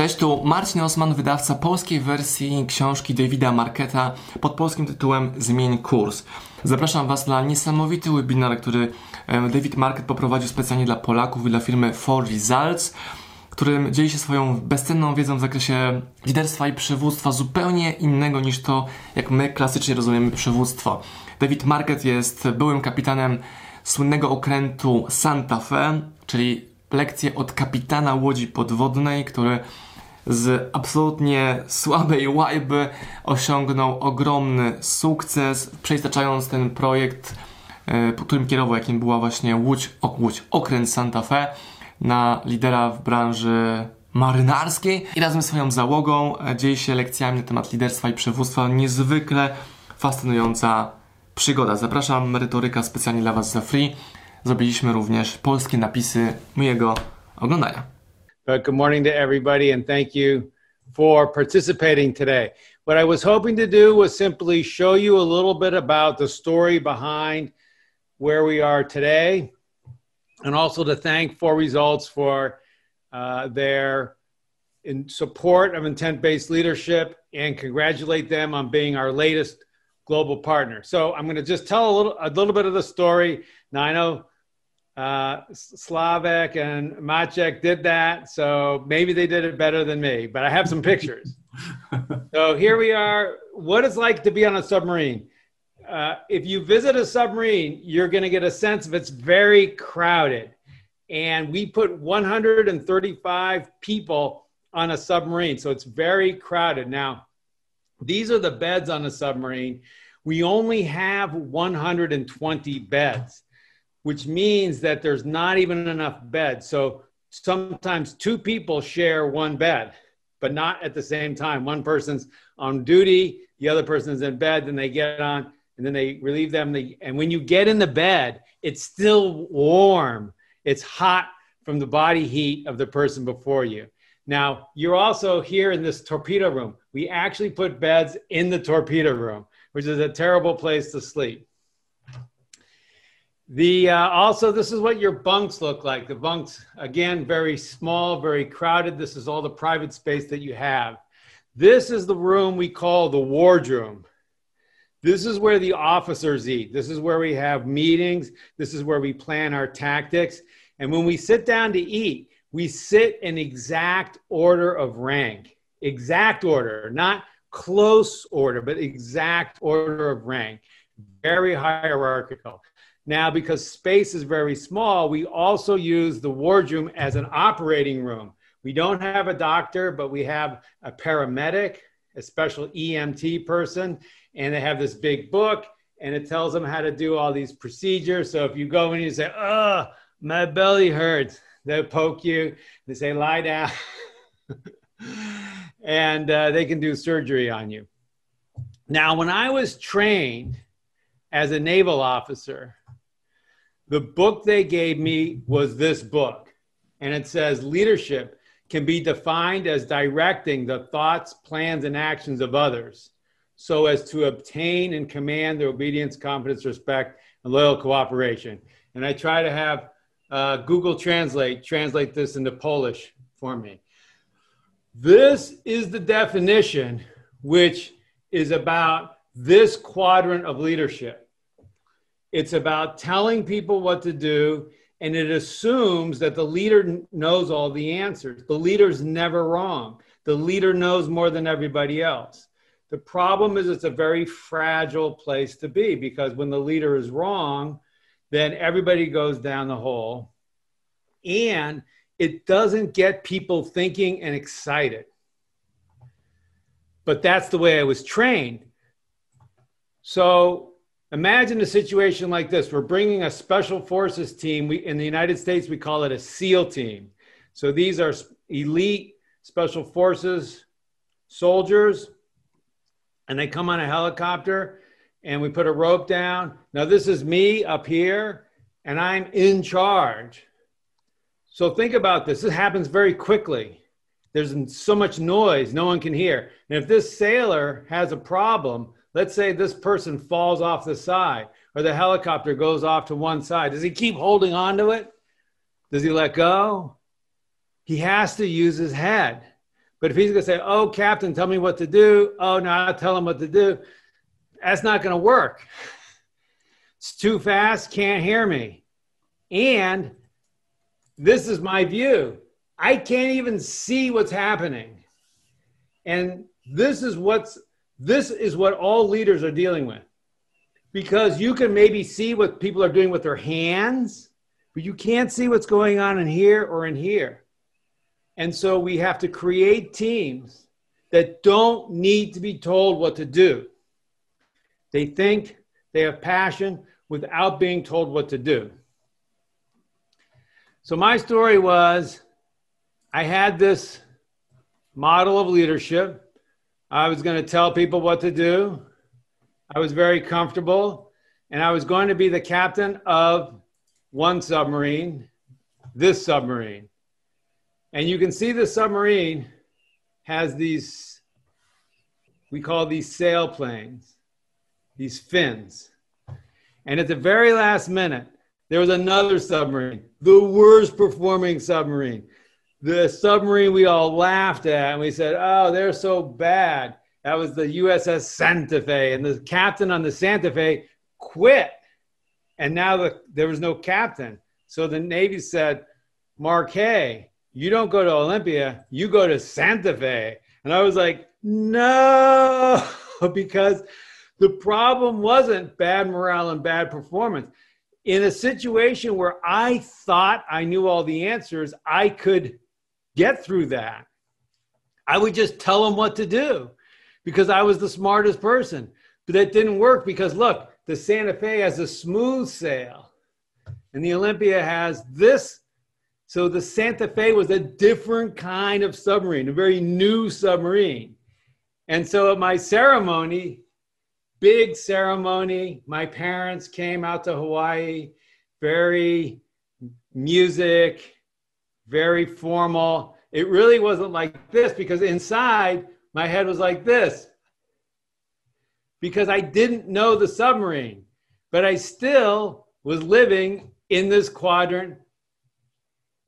Cześć, tu Marcin Osman, wydawca polskiej wersji książki Davida Marketa pod polskim tytułem Zmień kurs. Zapraszam Was na niesamowity webinar, który David Market poprowadził specjalnie dla Polaków i dla firmy For Results, którym dzieli się swoją bezcenną wiedzą w zakresie liderstwa i przywództwa zupełnie innego niż to, jak my klasycznie rozumiemy przywództwo. David Market jest byłym kapitanem słynnego okrętu Santa Fe, czyli lekcje od kapitana łodzi podwodnej, który z absolutnie słabej łajby osiągnął ogromny sukces, przeistaczając ten projekt, e, którym kierował, jakim była właśnie Łódź, Łódź Okręt Santa Fe, na lidera w branży marynarskiej i razem z swoją załogą e, dzieli się lekcjami na temat liderstwa i przywództwa. Niezwykle fascynująca przygoda. Zapraszam, merytoryka specjalnie dla Was za free. Zrobiliśmy również polskie napisy mojego oglądania. But good morning to everybody and thank you for participating today. What I was hoping to do was simply show you a little bit about the story behind where we are today and also to thank For Results for uh, their in support of intent based leadership and congratulate them on being our latest global partner. So I'm going to just tell a little, a little bit of the story. Now I know uh, Slavek and Maciek did that, so maybe they did it better than me. But I have some pictures. so here we are. What it's like to be on a submarine. Uh, if you visit a submarine, you're going to get a sense of it's very crowded. And we put 135 people on a submarine, so it's very crowded. Now, these are the beds on a submarine. We only have 120 beds which means that there's not even enough beds. So sometimes two people share one bed, but not at the same time. One person's on duty, the other person's in bed, then they get on, and then they relieve them. And when you get in the bed, it's still warm. It's hot from the body heat of the person before you. Now, you're also here in this torpedo room. We actually put beds in the torpedo room, which is a terrible place to sleep. The uh, also, this is what your bunks look like. The bunks, again, very small, very crowded. This is all the private space that you have. This is the room we call the wardroom. This is where the officers eat. This is where we have meetings. This is where we plan our tactics. And when we sit down to eat, we sit in exact order of rank, exact order, not close order, but exact order of rank. Very hierarchical. Now, because space is very small, we also use the wardroom as an operating room. We don't have a doctor, but we have a paramedic, a special EMT person, and they have this big book and it tells them how to do all these procedures. So if you go in and you say, Oh, my belly hurts, they'll poke you. They say, Lie down. and uh, they can do surgery on you. Now, when I was trained as a naval officer, the book they gave me was this book, and it says leadership can be defined as directing the thoughts, plans, and actions of others so as to obtain and command their obedience, confidence, respect, and loyal cooperation. And I try to have uh, Google Translate translate this into Polish for me. This is the definition, which is about this quadrant of leadership. It's about telling people what to do, and it assumes that the leader knows all the answers. The leader's never wrong. The leader knows more than everybody else. The problem is it's a very fragile place to be because when the leader is wrong, then everybody goes down the hole. And it doesn't get people thinking and excited. But that's the way I was trained. So Imagine a situation like this. We're bringing a special forces team. We, in the United States, we call it a SEAL team. So these are elite special forces soldiers, and they come on a helicopter, and we put a rope down. Now, this is me up here, and I'm in charge. So think about this. This happens very quickly. There's so much noise, no one can hear. And if this sailor has a problem, Let's say this person falls off the side or the helicopter goes off to one side. Does he keep holding on to it? Does he let go? He has to use his head. But if he's going to say, "Oh, Captain, tell me what to do," oh, no, I'll tell him what to do. That's not going to work. It's too fast. Can't hear me. And this is my view. I can't even see what's happening. And this is what's this is what all leaders are dealing with. Because you can maybe see what people are doing with their hands, but you can't see what's going on in here or in here. And so we have to create teams that don't need to be told what to do. They think, they have passion without being told what to do. So my story was I had this model of leadership. I was going to tell people what to do. I was very comfortable, and I was going to be the captain of one submarine, this submarine. And you can see the submarine has these, we call these sailplanes, these fins. And at the very last minute, there was another submarine, the worst performing submarine the submarine we all laughed at and we said, oh, they're so bad. That was the USS Santa Fe. And the captain on the Santa Fe quit. And now the, there was no captain. So the Navy said, Marquet, you don't go to Olympia, you go to Santa Fe. And I was like, no, because the problem wasn't bad morale and bad performance. In a situation where I thought I knew all the answers, I could get through that. I would just tell them what to do because I was the smartest person. But that didn't work because look, the Santa Fe has a smooth sail and the Olympia has this. So the Santa Fe was a different kind of submarine, a very new submarine. And so at my ceremony, big ceremony, my parents came out to Hawaii, very music, very formal. It really wasn't like this because inside my head was like this because I didn't know the submarine, but I still was living in this quadrant.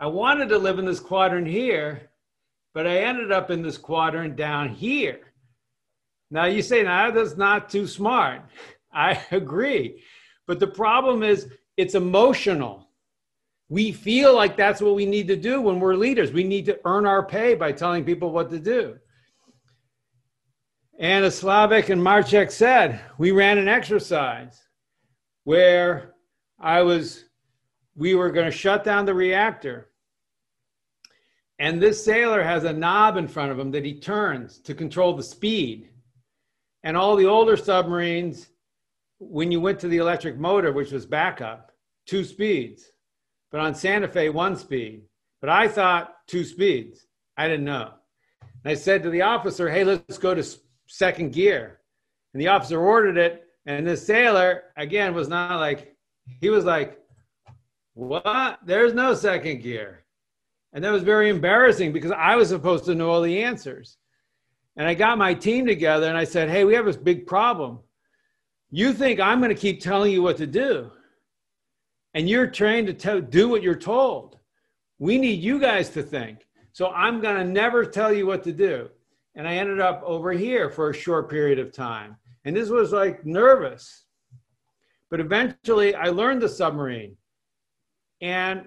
I wanted to live in this quadrant here, but I ended up in this quadrant down here. Now you say, now that's not too smart. I agree. But the problem is it's emotional we feel like that's what we need to do when we're leaders. We need to earn our pay by telling people what to do. And as Slavek and Maciek said, we ran an exercise where I was, we were going to shut down the reactor. And this sailor has a knob in front of him that he turns to control the speed. And all the older submarines, when you went to the electric motor, which was backup, two speeds but on Santa Fe, one speed. But I thought two speeds. I didn't know. And I said to the officer, hey, let's go to second gear. And the officer ordered it. And the sailor, again, was not like, he was like, what? There's no second gear. And that was very embarrassing because I was supposed to know all the answers. And I got my team together and I said, hey, we have this big problem. You think I'm going to keep telling you what to do and you're trained to tell, do what you're told. We need you guys to think. So I'm going to never tell you what to do. And I ended up over here for a short period of time. And this was like nervous. But eventually I learned the submarine. And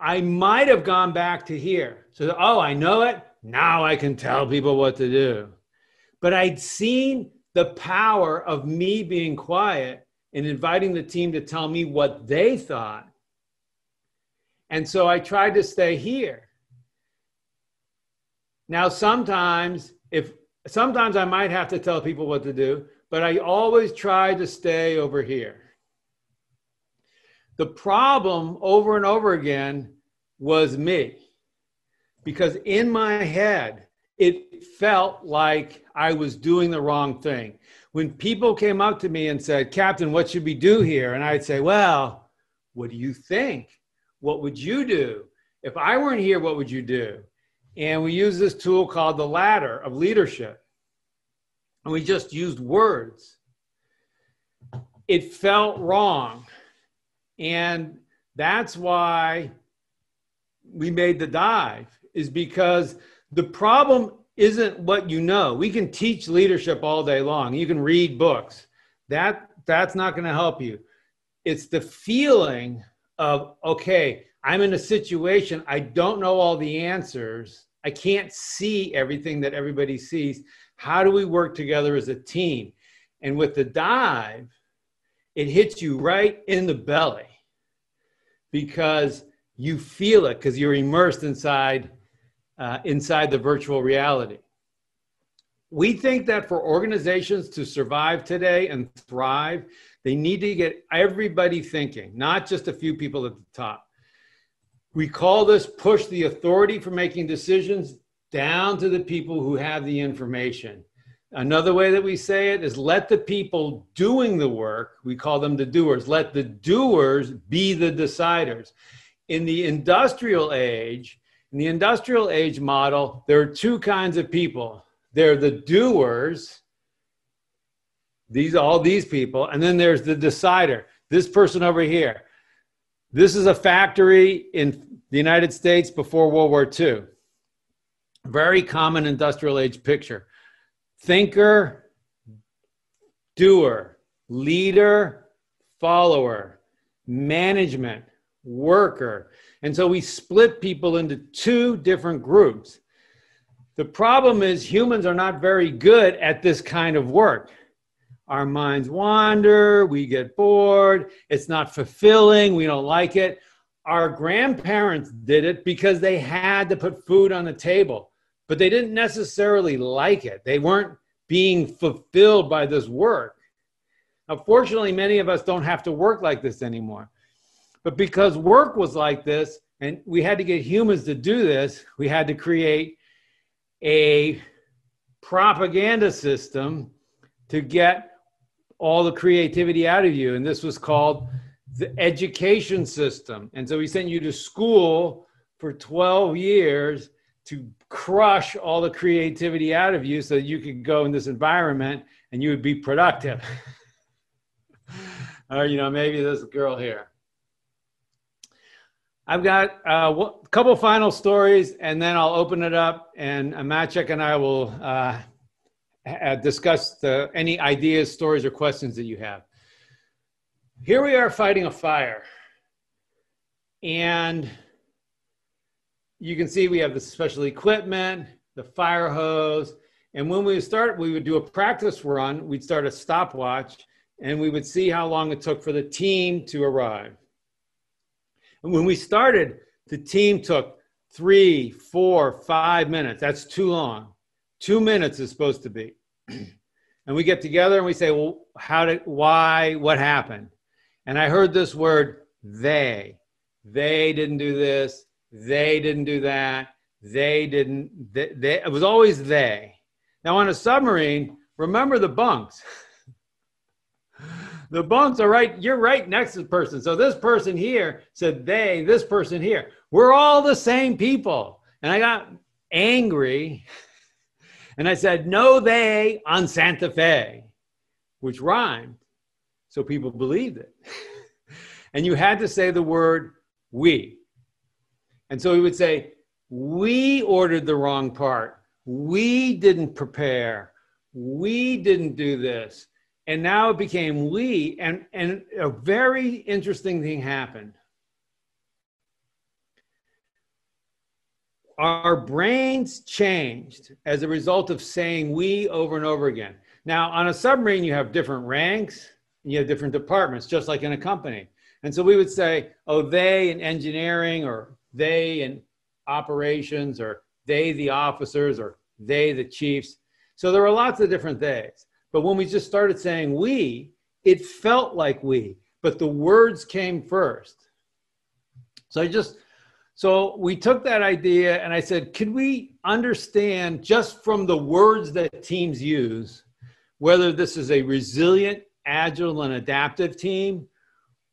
I might have gone back to here. So, oh, I know it. Now I can tell people what to do. But I'd seen the power of me being quiet and inviting the team to tell me what they thought. And so I tried to stay here. Now, sometimes, if sometimes I might have to tell people what to do, but I always try to stay over here. The problem over and over again was me because in my head, it felt like I was doing the wrong thing when people came up to me and said, Captain, what should we do here? And I'd say, Well, what do you think? What would you do? If I weren't here, what would you do? And we use this tool called the ladder of leadership. And we just used words. It felt wrong. And that's why we made the dive, is because The problem isn't what you know. We can teach leadership all day long. You can read books. That that's not going to help you. It's the feeling of okay, I'm in a situation I don't know all the answers. I can't see everything that everybody sees. How do we work together as a team? And with the dive, it hits you right in the belly because you feel it because you're immersed inside uh, inside the virtual reality. We think that for organizations to survive today and thrive, they need to get everybody thinking, not just a few people at the top. We call this push the authority for making decisions down to the people who have the information. Another way that we say it is let the people doing the work, we call them the doers, let the doers be the deciders. In the industrial age, in the industrial age model, there are two kinds of people. They're the doers, these all these people, and then there's the decider, this person over here. This is a factory in the United States before World War II. Very common industrial age picture thinker, doer, leader, follower, management, worker. And so we split people into two different groups. The problem is humans are not very good at this kind of work. Our minds wander, we get bored, it's not fulfilling, we don't like it. Our grandparents did it because they had to put food on the table but they didn't necessarily like it. They weren't being fulfilled by this work. Now, fortunately, many of us don't have to work like this anymore. But because work was like this, and we had to get humans to do this, we had to create a propaganda system to get all the creativity out of you. And this was called the education system. And so we sent you to school for 12 years to crush all the creativity out of you so that you could go in this environment and you would be productive. or, you know, maybe this girl here. I've got uh, a couple final stories and then I'll open it up and uh, Maciek and I will uh, discuss the, any ideas, stories, or questions that you have. Here we are fighting a fire. And you can see we have the special equipment, the fire hose. And when we start, we would do a practice run. We'd start a stopwatch and we would see how long it took for the team to arrive. When we started, the team took three, four, five minutes. That's too long. Two minutes is supposed to be. and we get together and we say, well, how did, why, what happened? And I heard this word, they. They didn't do this they didn't do that. They didn't. They, they, it was always they. Now, on a submarine, remember the bunks. the bunks are right, you're right next to the person. So this person here said they, this person here. We're all the same people. And I got angry and I said, no, they on Santa Fe, which rhymed. So people believed it. and you had to say the word we. And so he would say, We ordered the wrong part. We didn't prepare. We didn't do this. And now it became we. And, and a very interesting thing happened. Our brains changed as a result of saying we over and over again. Now, on a submarine, you have different ranks, you have different departments, just like in a company. And so we would say, oh, they in engineering or they in operations or they the officers or they the chiefs. So there were lots of different days. But when we just started saying we, it felt like we, but the words came first. So I just, so we took that idea and I said, could we understand just from the words that teams use, whether this is a resilient, agile, and adaptive team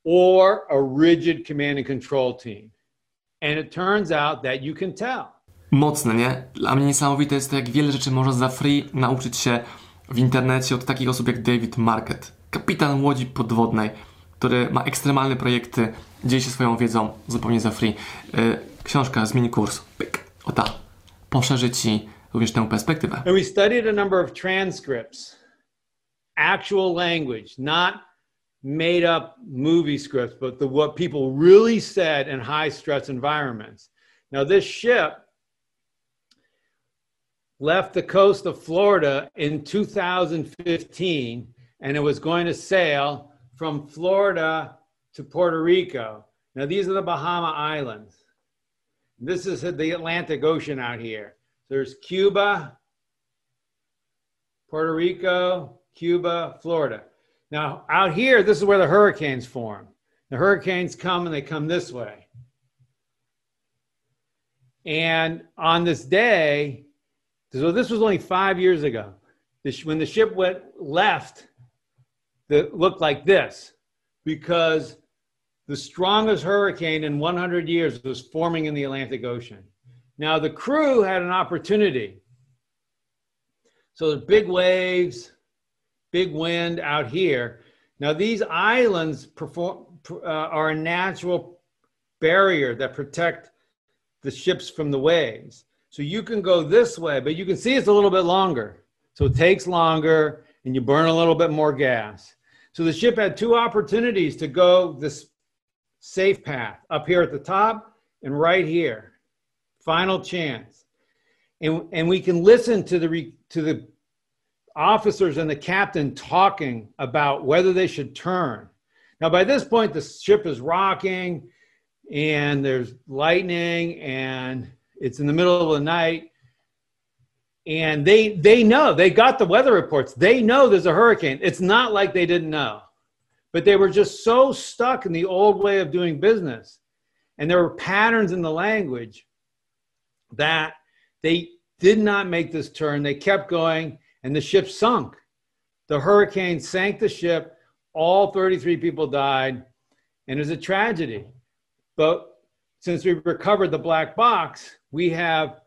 or a rigid command and control team? And it turns out that you can tell. Mocne, nie? Dla mnie niesamowite jest to, jak wiele rzeczy można za free nauczyć się w internecie od takich osób jak David Market, kapitan łodzi podwodnej, który ma ekstremalne projekty, dzieli się swoją wiedzą zupełnie za free. Yy, książka Zmień kurs. Pyk. O ta. poszerzy Ci również tę perspektywę. And we studied a number of transcripts, actual language, not made up movie scripts, but the, what people really said in high stress environments. Now, this ship left the coast of Florida in 2015, and it was going to sail from Florida to Puerto Rico. Now, these are the Bahama Islands. This is the Atlantic Ocean out here. There's Cuba, Puerto Rico, Cuba, Florida. Now, out here, this is where the hurricanes form. The hurricanes come and they come this way. And on this day, so this was only five years ago, when the ship went left, that looked like this because the strongest hurricane in 100 years was forming in the Atlantic Ocean. Now, the crew had an opportunity. So the big waves, big wind out here. Now, these islands perform, uh, are a natural barrier that protect the ships from the waves. So you can go this way, but you can see it's a little bit longer. So it takes longer and you burn a little bit more gas. So the ship had two opportunities to go this safe path up here at the top and right here. Final chance. And, and we can listen to the, re, to the officers and the captain talking about whether they should turn. Now, by this point, the ship is rocking and there's lightning and it's in the middle of the night. And they, they know, they got the weather reports. They know there's a hurricane. It's not like they didn't know, but they were just so stuck in the old way of doing business. And there were patterns in the language that they did not make this turn. They kept going and the ship sunk. The hurricane sank the ship. All 33 people died, and it was a tragedy. But since we've recovered the black box, we have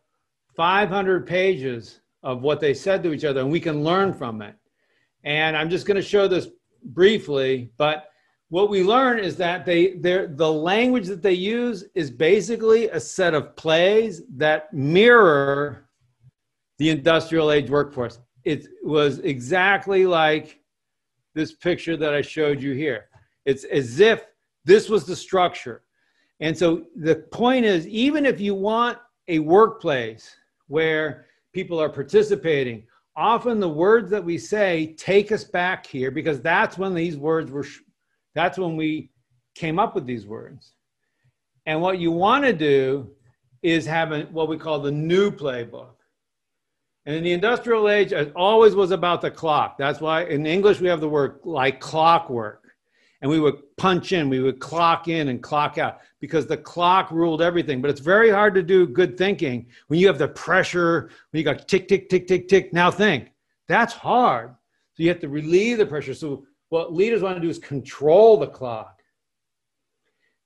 500 pages of what they said to each other, and we can learn from it. And I'm just going to show this briefly, but what we learn is that they the language that they use is basically a set of plays that mirror the industrial age workforce it was exactly like this picture that I showed you here. It's as if this was the structure. And so the point is, even if you want a workplace where people are participating, often the words that we say take us back here because that's when these words were, that's when we came up with these words. And what you want to do is have a, what we call the new playbook. And in the industrial age, it always was about the clock. That's why in English we have the word like clockwork. And we would punch in, we would clock in and clock out because the clock ruled everything. But it's very hard to do good thinking when you have the pressure, when you got tick, tick, tick, tick, tick. Now think. That's hard. So you have to relieve the pressure. So what leaders want to do is control the clock.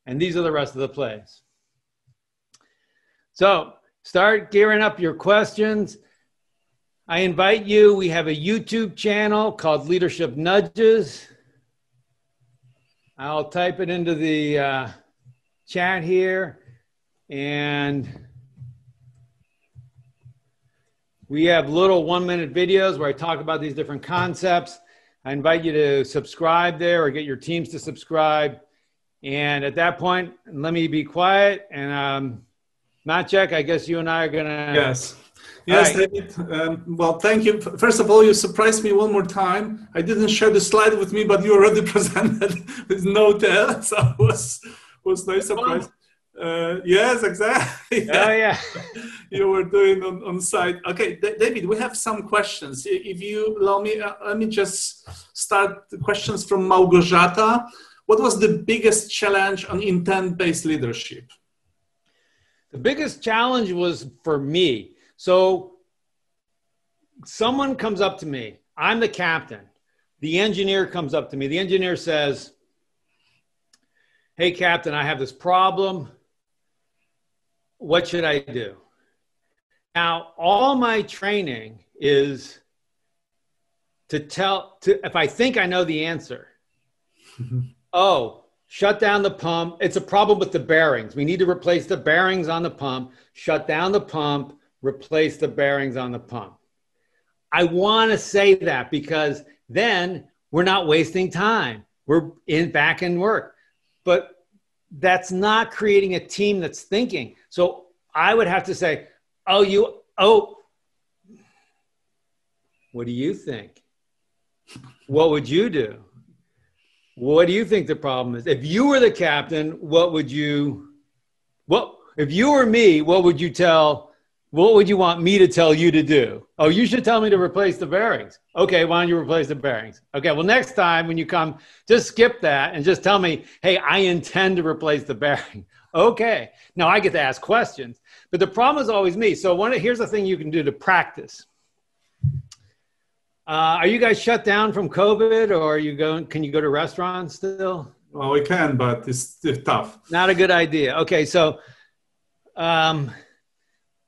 And these are the rest of the plays. So start gearing up your questions. I invite you. We have a YouTube channel called Leadership Nudges. I'll type it into the uh, chat here. And we have little one minute videos where I talk about these different concepts. I invite you to subscribe there or get your teams to subscribe. And at that point, let me be quiet. And um, Maciek, I guess you and I are going to. Yes. Yes, right. David. Um, well, thank you. First of all, you surprised me one more time. I didn't share the slide with me, but you already presented with no tell, so it was was nice surprise. Uh, yes, exactly. Oh yeah, you were doing on, on site. Okay, D- David, we have some questions. If you allow me, uh, let me just start the questions from Małgorzata. What was the biggest challenge on intent-based leadership? The biggest challenge was for me so someone comes up to me. I'm the captain. The engineer comes up to me. The engineer says, Hey, captain, I have this problem. What should I do? Now, all my training is to tell, to, if I think I know the answer, oh, shut down the pump. It's a problem with the bearings. We need to replace the bearings on the pump, shut down the pump, replace the bearings on the pump. I want to say that because then we're not wasting time. We're in back in work. But that's not creating a team that's thinking. So I would have to say, oh, you, oh, what do you think? What would you do? What do you think the problem is? If you were the captain, what would you, what, if you were me, what would you tell what would you want me to tell you to do? Oh, you should tell me to replace the bearings. Okay, why don't you replace the bearings? Okay, well, next time when you come, just skip that and just tell me, hey, I intend to replace the bearing. Okay, now I get to ask questions, but the problem is always me. So, one, here's the thing you can do to practice. Uh, are you guys shut down from COVID, or are you going? Can you go to restaurants still? Well, we can, but it's, it's tough. Not a good idea. Okay, so um,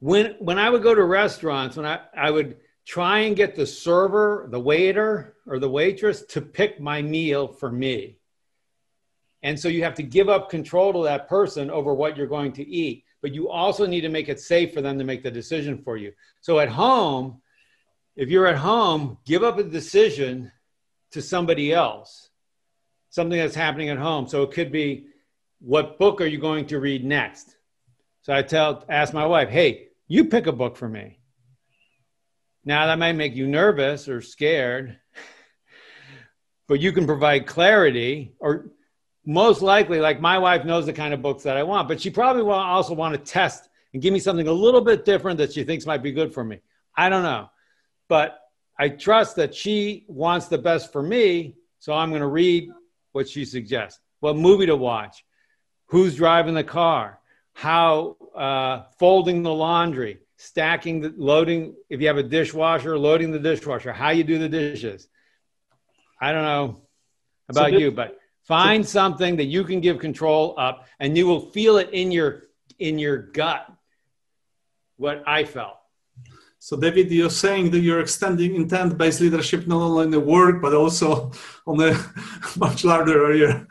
when when I would go to restaurants, when I, I would try and get the server, the waiter, or the waitress to pick my meal for me. And so you have to give up control to that person over what you're going to eat. But you also need to make it safe for them to make the decision for you. So at home, if you're at home, give up a decision to somebody else, something that's happening at home. So it could be, what book are you going to read next? So I tell, ask my wife, hey, you pick a book for me. Now that might make you nervous or scared, but you can provide clarity or most likely, like my wife knows the kind of books that I want, but she probably will also want to test and give me something a little bit different that she thinks might be good for me. I don't know. But I trust that she wants the best for me. So I'm going to read what she suggests. What movie to watch? Who's driving the car? How uh, folding the laundry, stacking the loading, if you have a dishwasher, loading the dishwasher, how you do the dishes. I don't know about so you, but find so, something that you can give control up and you will feel it in your in your gut what I felt. So, David, you're saying that you're extending intent based leadership not only in the work, but also on a much larger area.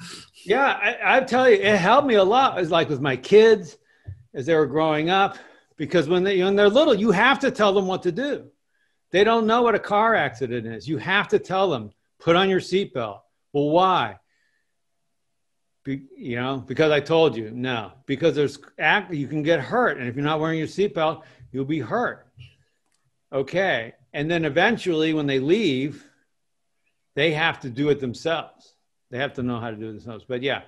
Yeah, I, I tell you, it helped me a lot. It's like with my kids as they were growing up, because when, they, when they're little, you have to tell them what to do. They don't know what a car accident is. You have to tell them, put on your seatbelt. Well, why? Be, you know, because I told you. No, because there's act. You can get hurt, and if you're not wearing your seatbelt, you'll be hurt. Okay, and then eventually, when they leave, they have to do it themselves. They have to know how to do themselves. But yeah.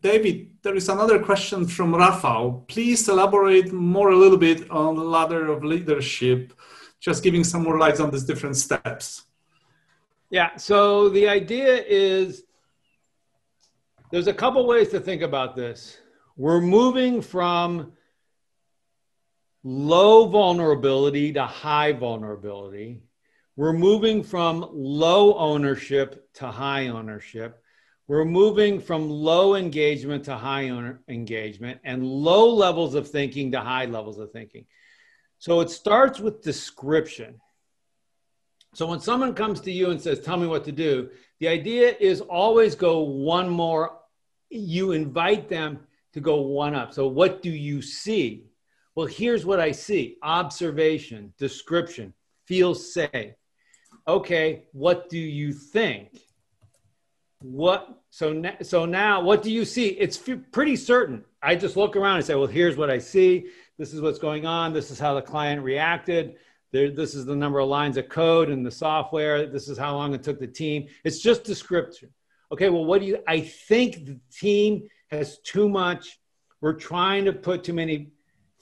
David, there is another question from Rafał. Please elaborate more a little bit on the ladder of leadership, just giving some more lights on these different steps. Yeah, so the idea is there's a couple ways to think about this. We're moving from low vulnerability to high vulnerability. We're moving from low ownership to high ownership. We're moving from low engagement to high owner engagement and low levels of thinking to high levels of thinking. So it starts with description. So when someone comes to you and says, Tell me what to do, the idea is always go one more. You invite them to go one up. So, what do you see? Well, here's what I see observation, description, feel safe. Okay, what do you think? what so now, so now what do you see? It's pretty certain. I just look around and say well here's what i see. This is what's going on. This is how the client reacted. There, this is the number of lines of code in the software. This is how long it took the team. It's just description. Okay well what do you i think the team has too much. We're trying to put too many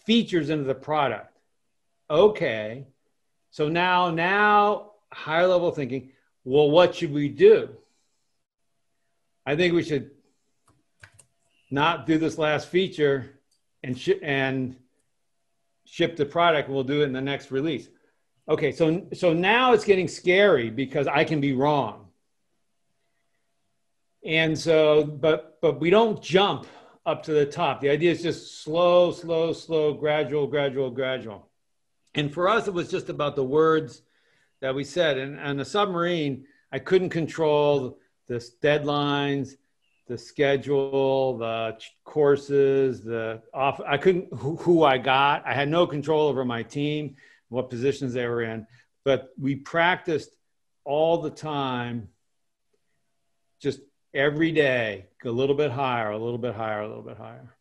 features into the product. Okay so now now higher level thinking well what should we do I think we should not do this last feature and sh- and ship the product. We'll do it in the next release. Okay, so so now it's getting scary because I can be wrong. And so, but but we don't jump up to the top. The idea is just slow, slow, slow, gradual, gradual, gradual. And for us, it was just about the words that we said. And on the submarine, I couldn't control the deadlines, the schedule, the courses, the off. I couldn't who, who I got. I had no control over my team, what positions they were in. But we practiced all the time, just every day, a little bit higher, a little bit higher, a little bit higher.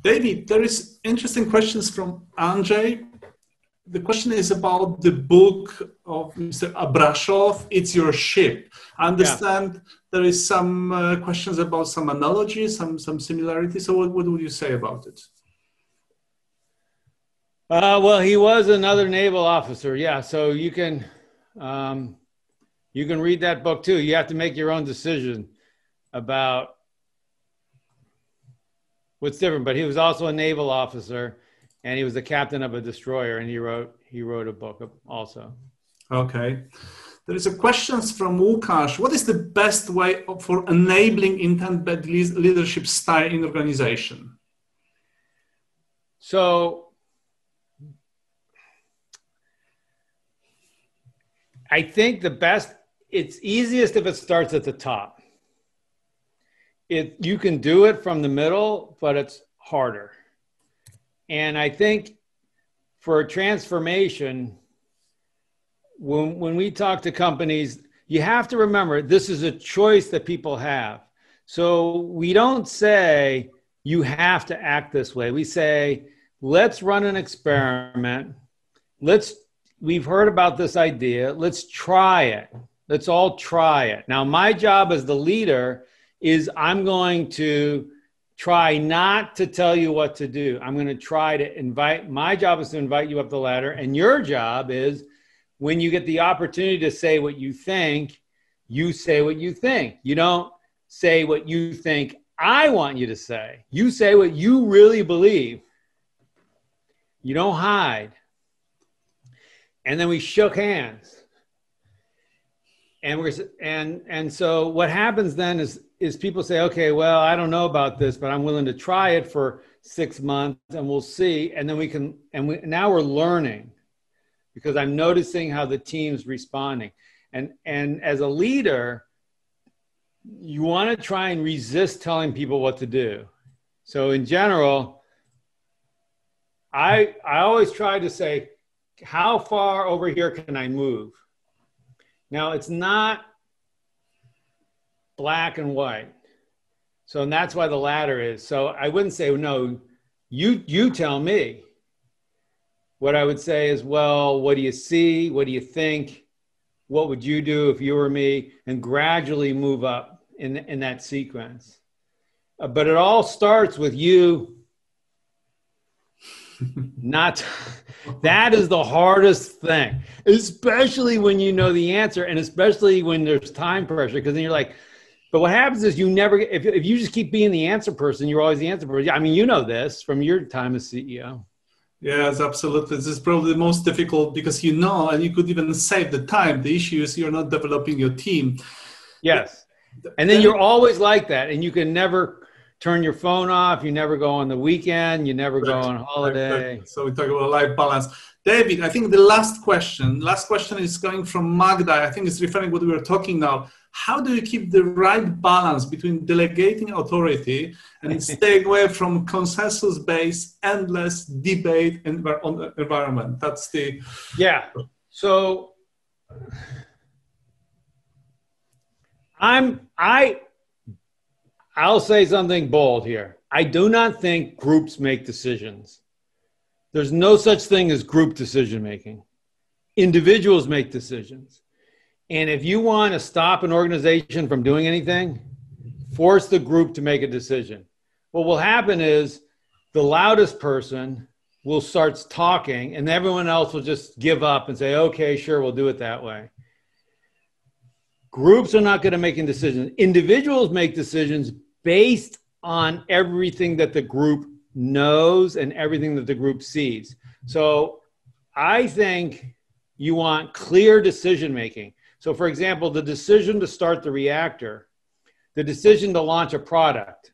David, there is interesting questions from Andrzej. The question is about the book of Mr. Abrashoff, It's Your Ship. I understand yeah. there is some uh, questions about some analogies, some, some similarities. So what, what would you say about it? Uh, well, he was another naval officer. Yeah. So you can, um, you can read that book too. You have to make your own decision about what's different. But he was also a naval officer, and he was the captain of a destroyer, and he wrote he wrote a book also. Okay. There is a question from Łukasz. What is the best way for enabling intent-based leadership style in organization? So I think the best, it's easiest if it starts at the top. It, you can do it from the middle, but it's harder. And I think for transformation, when, when we talk to companies, you have to remember this is a choice that people have. So we don't say you have to act this way. We say, let's run an experiment. Let's we've heard about this idea. Let's try it. Let's all try it. Now, my job as the leader is I'm going to try not to tell you what to do. I'm going to try to invite, my job is to invite you up the ladder. And your job is when you get the opportunity to say what you think, you say what you think. You don't say what you think I want you to say. You say what you really believe. You don't hide and then we shook hands and we're and and so what happens then is is people say okay well i don't know about this but i'm willing to try it for six months and we'll see. And then we can and we now we're learning because i'm noticing how the team's responding. And and as a leader you want to try and resist telling people what to do. So in general i i always try to say how far over here can I move? Now it's not black and white. So and that's why the ladder is. So I wouldn't say no, you you tell me. What I would say is, well, what do you see? What do you think? What would you do if you were me? And gradually move up in, in that sequence. Uh, but it all starts with you not that is the hardest thing, especially when you know the answer and especially when there's time pressure. Because then you're like, but what happens is you never, if, if you just keep being the answer person, you're always the answer person. I mean, you know this from your time as CEO. Yes, absolutely. This is probably the most difficult because you know, and you could even save the time. The issue is you're not developing your team. Yes. And then you're always like that, and you can never turn your phone off. You never go on the weekend. You never go on holiday. So we talk about life balance. David, I think the last question, last question is coming from Magda. I think it's referring what we were talking now. How do you keep the right balance between delegating authority and staying away from consensus-based, endless debate on environment? That's the yeah. So I'm I I'll say something bold here. I do not think groups make decisions. There's no such thing as group decision making. Individuals make decisions. And if you want to stop an organization from doing anything, force the group to make a decision. What will happen is the loudest person will start talking and everyone else will just give up and say, okay, sure, we'll do it that way. Groups are not going to make decisions. Individuals make decisions based on everything that the group knows and everything that the group sees. So I think you want clear decision making. So, for example, the decision to start the reactor, the decision to launch a product,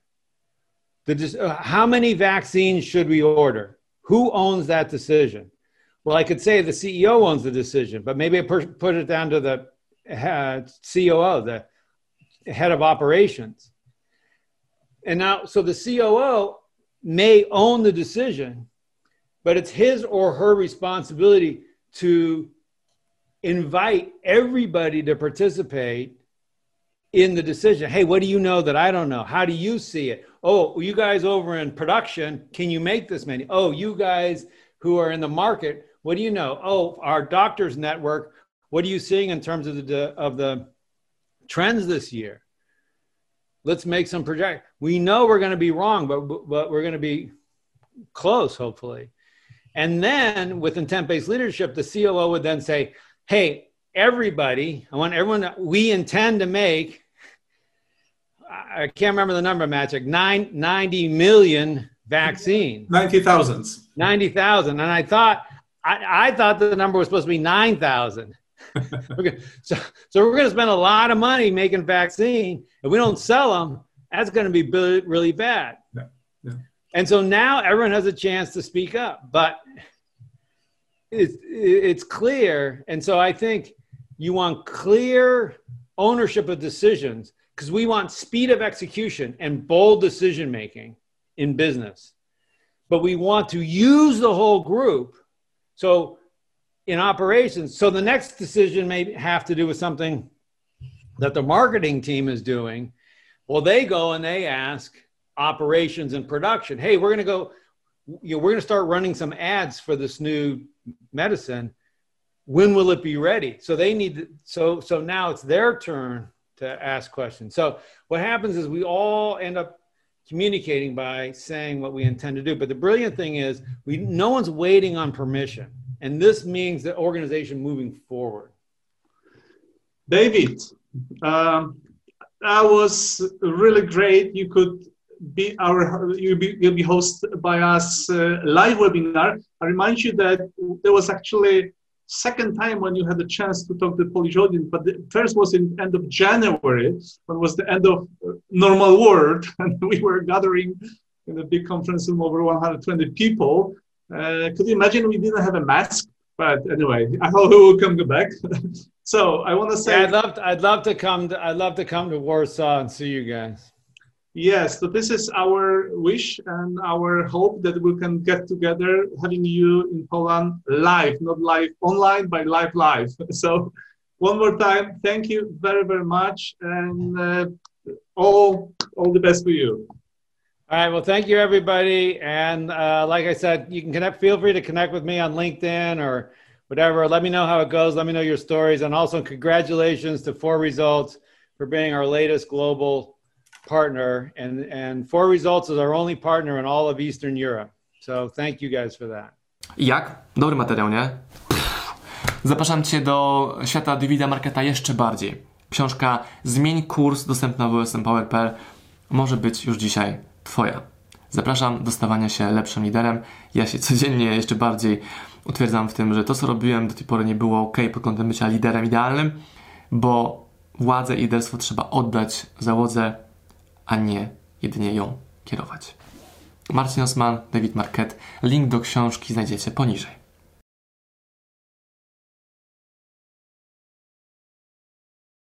the uh, how many vaccines should we order? Who owns that decision? Well, I could say the CEO owns the decision, but maybe I put it down to the uh, COO, the head of operations. And now, so the COO may own the decision, but it's his or her responsibility to invite everybody to participate in the decision. Hey, what do you know that I don't know? How do you see it? Oh, you guys over in production, can you make this many? Oh, you guys who are in the market, what do you know? Oh, our doctors network, what are you seeing in terms of the of the trends this year? Let's make some project. We know we're going to be wrong, but but we're going to be close, hopefully. And then with intent-based leadership, the COO would then say, "Hey, everybody, I want everyone. We intend to make I can't remember the number, Maciek, nine, 90 million vaccine. 90,000. 90,000. And I thought, I, I thought the number was supposed to be 9,000. okay. So, so we're going to spend a lot of money making vaccine. If we don't sell them, that's going to be really, really bad. Yeah. Yeah. And so now everyone has a chance to speak up, but it's, it's clear. And so I think you want clear ownership of decisions because we want speed of execution and bold decision making in business. But we want to use the whole group. So in operations, so the next decision may have to do with something that the marketing team is doing. Well, they go and they ask operations and production, hey, we're going to go, you know, we're going to start running some ads for this new medicine. When will it be ready? So they need, to, so so now it's their turn to ask questions. So what happens is we all end up communicating by saying what we intend to do. But the brilliant thing is we no one's waiting on permission. And this means the organization moving forward. David, um, that was really great. You could be our you'll be, you'll be hosted by us uh, live webinar. I remind you that there was actually second time when you had the chance to talk to the Polish audience, but the first was in end of January, when was the end of normal world, and we were gathering in a big conference room over 120 people. Uh, could you imagine we didn't have a mask? But anyway, I hope we will come back. so I want to say, yeah, I'd love, to, I'd love to come. To, I'd love to come to Warsaw and see you guys. Yes, so this is our wish and our hope that we can get together, having you in Poland live, not live online, but live live. So, one more time, thank you very very much, and uh, all all the best for you. All right. Well, thank you, everybody. And uh, like I said, you can connect. Feel free to connect with me on LinkedIn or whatever. Let me know how it goes. Let me know your stories, and also congratulations to Four Results for being our latest global partner, and and Four Results is our only partner in all of Eastern Europe. So thank you guys for that. Jak? Dobry materiał, nie? Zapraszam Cię do świata Davida Marketa jeszcze bardziej. Książka Zmień kurs dostępna w osmpower.pl może być już dzisiaj Twoja. Zapraszam do stawania się lepszym liderem. Ja się codziennie jeszcze bardziej utwierdzam w tym, że to co robiłem do tej pory nie było ok pod kątem bycia liderem idealnym, bo władzę i liderstwo trzeba oddać załodze a nie jedynie ją kierować. Marcin Osman, David Marquette. Link do książki znajdziecie poniżej.